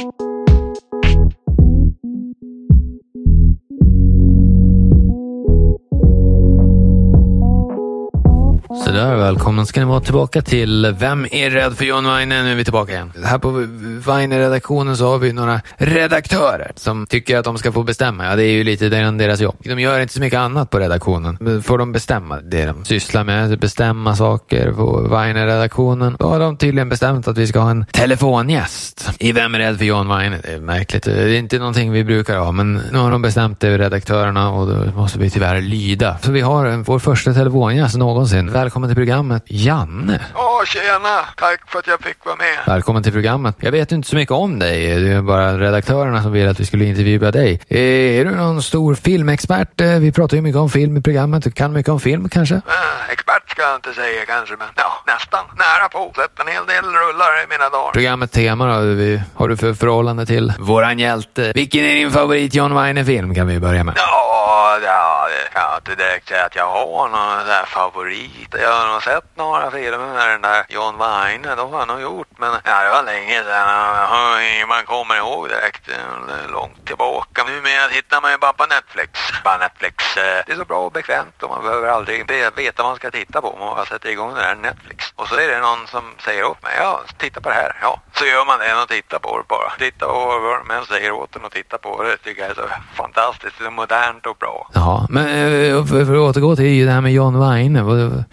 you Sådär, välkomna ska ni vara tillbaka till Vem är rädd för John Weine? Nu är vi tillbaka igen. Här på Weine-redaktionen så har vi några redaktörer som tycker att de ska få bestämma. Ja, det är ju lite deras jobb. De gör inte så mycket annat på redaktionen. Får de bestämma det de sysslar med, bestämma saker på Weine-redaktionen, då har de tydligen bestämt att vi ska ha en telefongäst i Vem är rädd för John Weine? Det är märkligt. Det är inte någonting vi brukar ha, men nu har de bestämt det, redaktörerna, och då måste vi tyvärr lyda. Så vi har vår första telefongäst någonsin. Välkommen till programmet, Janne. Ja, tjena! Tack för att jag fick vara med. Välkommen till programmet. Jag vet inte så mycket om dig. Det är bara redaktörerna som vill att vi skulle intervjua dig. Är du någon stor filmexpert? Vi pratar ju mycket om film i programmet. Du kan mycket om film kanske? Äh, expert ska jag inte säga kanske, men ja, nästan. Nära på. Sett en hel del rullar i mina dagar. Programmet tema då? Har du för förhållande till våran hjälte? Vilken är din favorit John Weine-film kan vi börja med? Ja, ja, det kan jag inte direkt säga att jag har någon där favorit. Jag har nog sett några filmer med den där John Wayne. de har jag nog gjort. Men ja, det var länge sedan. Man kommer ihåg direkt. Långt tillbaka. Numera tittar man ju bara på Netflix. Bara Netflix. Eh, det är så bra och bekvämt och man behöver aldrig veta vad man ska titta på. Man bara sätter igång det där Netflix. Och så är det någon som säger åt mig, ja, titta på det här. Ja, så gör man det och tittar på det bara. Titta på vad män säger åt en och titta på det. tycker jag är så fantastiskt. Det är modernt och bra. Ja, men eh, för att återgå till det här med John Weine.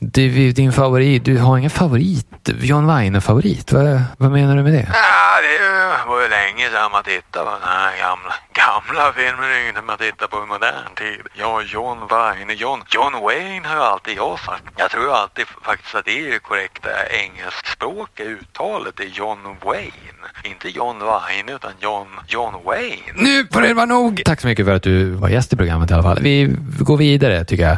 Din favorit, du har ingen favorit? John Weine-favorit? Vad, vad menar du med det? Ja, det var ju länge sedan man tittade på den här gamla, gamla filmen. Det är inte man tittar på i modern tid. Ja, John Weine. John, John Wayne har ju alltid jag sagt. Jag tror alltid faktiskt att det är det korrekta engelskspråkiga uttalet är John Wayne. Inte John Wayne utan John, John Wayne. Nu får det vara nog! Tack så mycket för att du var gäst i programmet i alla fall. Vi går vidare tycker jag.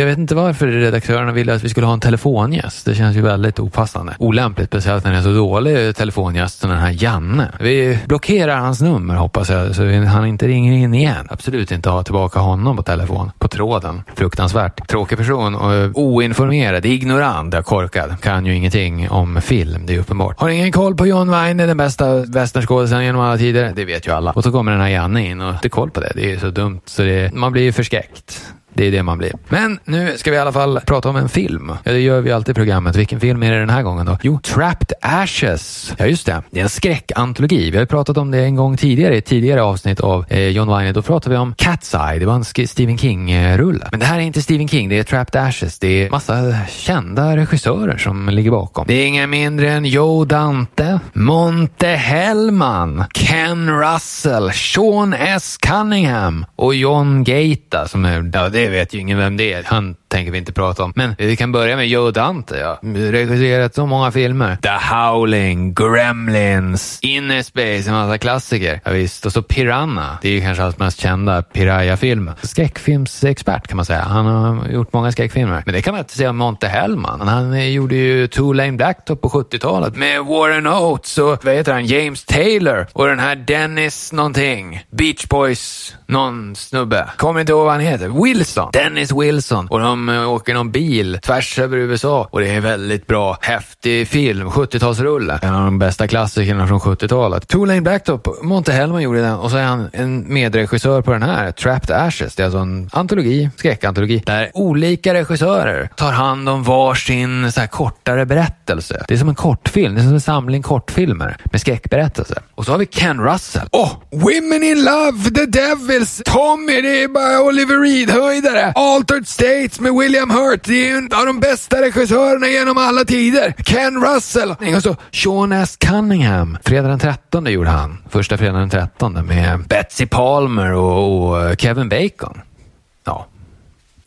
Jag vet inte varför redaktörerna ville att vi skulle ha en telefongäst. Det känns ju väldigt opassande. Olämpligt, speciellt när det är så dålig telefongäst den här Janne. Vi blockerar hans nummer hoppas jag, så han inte ringer in igen. Absolut inte ha tillbaka honom på telefon, på tråden. Fruktansvärt. Tråkig person och eh, oinformerad, ignorant, korkad. Kan ju ingenting om film, det är uppenbart. Har ingen koll på John Wayne, den bästa westernskådisen genom alla tider. Det vet ju alla. Och så kommer den här Janne in och inte koll på det. Det är så dumt så det, man blir ju förskräckt. Det är det man blir. Men nu ska vi i alla fall prata om en film. Ja, det gör vi alltid i programmet. Vilken film är det den här gången då? Jo, Trapped Ashes. Ja, just det. Det är en skräckantologi. Vi har ju pratat om det en gång tidigare i ett tidigare avsnitt av eh, John Wayne. Då pratade vi om Cat's Eye. Det var en Stephen King-rulle. Men det här är inte Stephen King. Det är Trapped Ashes. Det är massa kända regissörer som ligger bakom. Det är ingen mindre än Joe Dante, Monte Hellman, Ken Russell, Sean S. Cunningham och John Gaita som är... Ja, det vet ju ingen vem det är. Han tänker vi inte prata om. Men vi kan börja med Joe Dante. Ja. Regisserat så många filmer. The Howling, Gremlins, Inner Space, en massa klassiker. Ja, visst. Och så Piranha. Det är ju kanske hans mest kända Piraya-film. Skräckfilmsexpert kan man säga. Han har gjort många skräckfilmer. Men det kan man inte säga om Monte Hellman. Han eh, gjorde ju Two Lane Blacktop på 70-talet med Warren Oates och vad heter han? James Taylor och den här Dennis någonting. Beach Boys, någon snubbe. Kommer inte ihåg vad han heter. Wilson. Dennis Wilson. Och de som eh, åker någon bil tvärs över USA och det är en väldigt bra, häftig film. 70-talsrulle. En av de bästa klassikerna från 70-talet. Two Lane Blacktop. Monte Hellman gjorde den och så är han en medregissör på den här. Trapped Ashes. Det är alltså en antologi, skräckantologi, där olika regissörer tar hand om varsin så här kortare berättelse. Det är som en kortfilm. Det är som en samling kortfilmer med skräckberättelse. Och så har vi Ken Russell. Åh! Oh, Women in Love, The Devils, Tommy, det är bara Oliver Reed-höjdare. Altered States med William Hurt. Det är en av de bästa regissörerna genom alla tider. Ken Russell. Och så Sean S. Cunningham. Fredag den 13 gjorde han. Första fredagen den 13 med Betsy Palmer och, och eh, Kevin Bacon.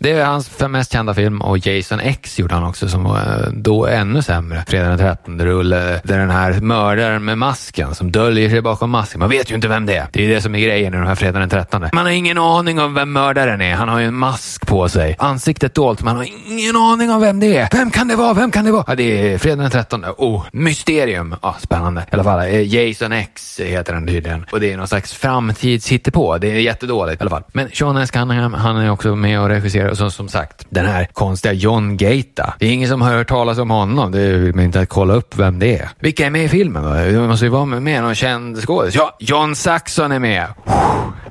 Det är hans mest kända film och Jason X gjorde han också som var eh, då ännu sämre. Fredag den 13 rulle där den här mördaren med masken som döljer sig bakom masken. Man vet ju inte vem det är. Det är det som är grejen i den här fredag den 13. Man har ingen aning om vem mördaren är. Han har ju en mask på sig. Ansiktet dolt. Man har ingen aning om vem det är. Vem kan det vara? Vem kan det vara? Ja, det är fredag den 13. Oh, mysterium. Ja, spännande. I alla fall. Eh, Jason X heter den tydligen. Och det är någon slags framtidshittepå. Det är jättedåligt i alla fall. Men Sean S. Cunningham, han är också med och regisserar och så, som sagt, den här konstiga John Gata. Det är ingen som har hört talas om honom. Det vill man inte kolla upp vem det är. Vilka är med i filmen då? Det måste ju vara med någon känd skådis. Ja, John Saxon är med.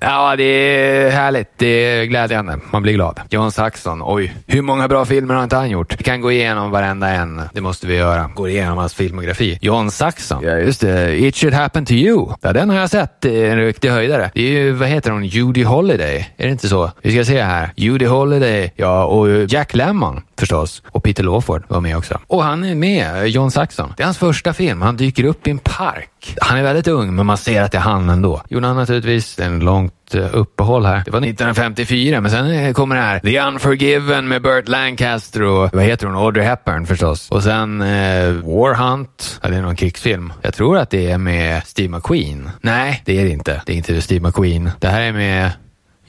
Ja, det är härligt. Det är glädjande. Man blir glad. John Saxon. Oj, hur många bra filmer har inte han gjort? Vi kan gå igenom varenda en. Det måste vi göra. Gå igenom hans filmografi. John Saxon. Ja, just det. It should happen to you. Ja, den har jag sett. En riktig höjdare. Det är ju, vad heter hon? Judy Holiday. Är det inte så? Vi ska se här. Judy Holiday. Ja, och Jack Lemmon förstås. Och Peter Lawford var med också. Och han är med, John Saxon. Det är hans första film. Han dyker upp i en park. Han är väldigt ung, men man ser att det är han ändå. Gjorde han naturligtvis en långt eh, uppehåll här. Det var 1954, men sen eh, kommer det här The Unforgiven med Burt Lancaster och vad heter hon? Audrey Hepburn förstås. Och sen eh, War Hunt. Ja, det är någon krigsfilm. Jag tror att det är med Steve McQueen. Nej, det är det inte. Det är inte Steve McQueen. Det här är med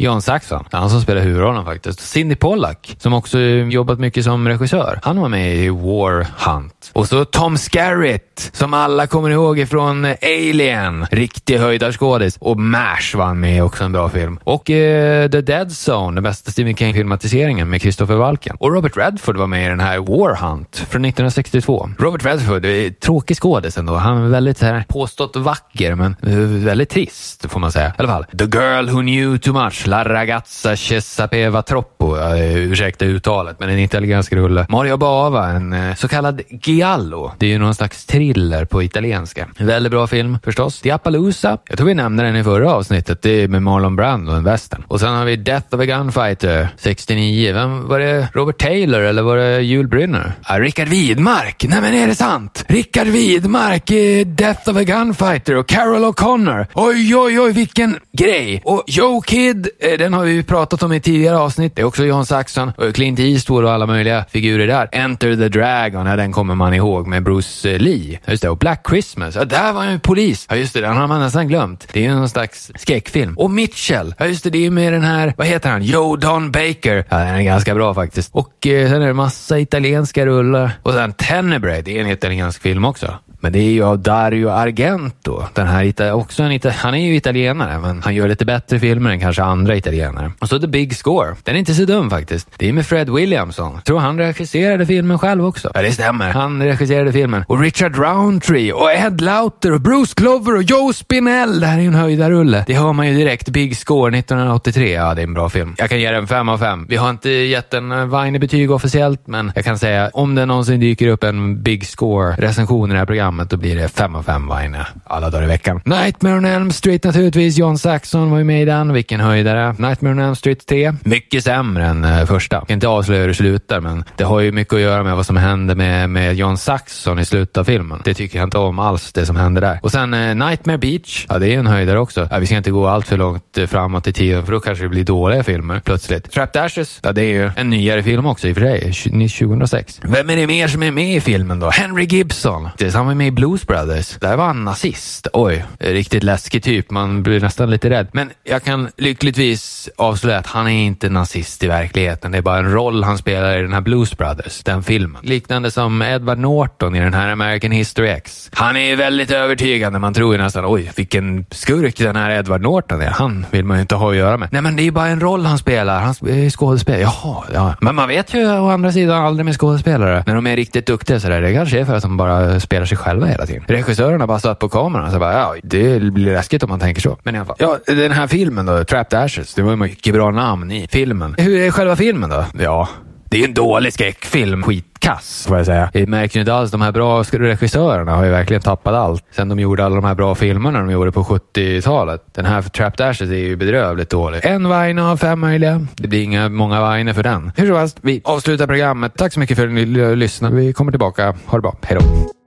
Jan Saxon, han som spelar huvudrollen faktiskt. Cindy Pollack, som också jobbat mycket som regissör. Han var med i War Hunt. Och så Tom Skerritt, som alla kommer ihåg ifrån Alien. Riktig höjdarskådis. Och MASH var han med också, en bra film. Och eh, The Dead Zone, den bästa Stephen King-filmatiseringen med Christopher Walken. Och Robert Redford var med i den här War Hunt från 1962. Robert Redford, är tråkig skådis ändå. Han är väldigt så här, påstått vacker, men eh, väldigt trist får man säga. I alla fall. The Girl Who Knew Too Much La ragazza che sapeva troppo, uh, ursäkta uttalet, men en italiensk rulle. Mario Bava, en uh, så kallad giallo. Det är ju någon slags thriller på italienska. En väldigt bra film förstås. Diapalooza, jag tror vi nämnde den i förra avsnittet. Det är med Marlon Brando, en western. Och sen har vi Death of a Gunfighter, 69. Vem var det? Robert Taylor eller var det Jul Brynner? Ah, Rickard Widmark! Nej men är det sant? Rickard Widmark i Death of a Gunfighter och Carol O'Connor. Oj, oj, oj, vilken grej! Och Joe Kid. Eh, den har vi ju pratat om i tidigare avsnitt. Det är också John Saxon och Clint Eastwood och alla möjliga figurer där. Enter the Dragon, ja, den kommer man ihåg med Bruce Lee. Just det, och Black Christmas, ja, där var han ju polis. Ja, just det, den har man nästan glömt. Det är ju någon slags skräckfilm. Och Mitchell, ja just det, det är med den här, vad heter han, Joe Don Baker. Ja, den är ganska bra faktiskt. Och eh, sen är det massa italienska rullar. Och sen Tenebrae, det är en italiensk film också. Men det är ju av Dario Argento. Den här, också en, han är ju italienare, men han gör lite bättre filmer än kanske andra italienare. Och så The Big Score. Den är inte så dum faktiskt. Det är med Fred Williamson. Jag tror han regisserade filmen själv också. Ja, det stämmer. Han regisserade filmen. Och Richard Roundtree och Ed Lauter och Bruce Glover och Joe Spinell. Det här är ju en höjdarulle. Det hör man ju direkt. Big Score 1983. Ja, det är en bra film. Jag kan ge den fem av fem. Vi har inte gett en eh, Weine-betyg officiellt, men jag kan säga om det någonsin dyker upp en Big Score-recension i det här programmet programmet, då blir det 5 av 5 Vaine alla dagar i veckan. Nightmare on Elm Street naturligtvis. John Saxon var ju med i den. Vilken höjdare. Nightmare on Elm Street 3. Mycket sämre än uh, första. Jag kan inte avslöja hur det slutar, men det har ju mycket att göra med vad som händer med, med John Saxon i slutet av filmen. Det tycker jag inte om alls, det som händer där. Och sen uh, Nightmare Beach. Ja, det är en höjdare också. Ja, vi ska inte gå allt för långt eh, framåt i tiden, för då kanske det blir dåliga filmer plötsligt. Trapped Ashes. Ja, det är ju en nyare film också i och för sig. 2006. Vem är det mer som är med i filmen då? Henry Gibson. Det är samma med i Blues Brothers. Där var han nazist. Oj, riktigt läskig typ. Man blir nästan lite rädd. Men jag kan lyckligtvis avslöja att han är inte nazist i verkligheten. Det är bara en roll han spelar i den här Blues Brothers, den filmen. Liknande som Edward Norton i den här American History X. Han är väldigt övertygande. Man tror ju nästan, oj, vilken skurk den här Edward Norton är. Han vill man ju inte ha att göra med. Nej, men det är bara en roll han spelar. Han är skådespelare. Jaha, ja. Men man vet ju å andra sidan aldrig med skådespelare. När de är riktigt duktiga sådär. Det kanske är för att de bara spelar sig själva hela tiden. Regissören har bara satt på kameran så bara, ja, det blir läskigt om man tänker så. Men i alla fall. Ja, den här filmen då, Trapped Ashes, det var mycket bra namn i filmen. Hur är själva filmen då? Ja, det är en dålig skräckfilm. Skitkass, får jag säga. Det märks ju inte alls. De här bra regissörerna har ju verkligen tappat allt. Sen de gjorde alla de här bra filmerna de gjorde på 70-talet. Den här Trapped Ashes är ju bedrövligt dålig. En Vaine av fem möjliga. Det blir inga många Vainer för den. Hur som helst, vi avslutar programmet. Tack så mycket för att ni lyssnade. Vi kommer tillbaka. Ha det bra. Hej då.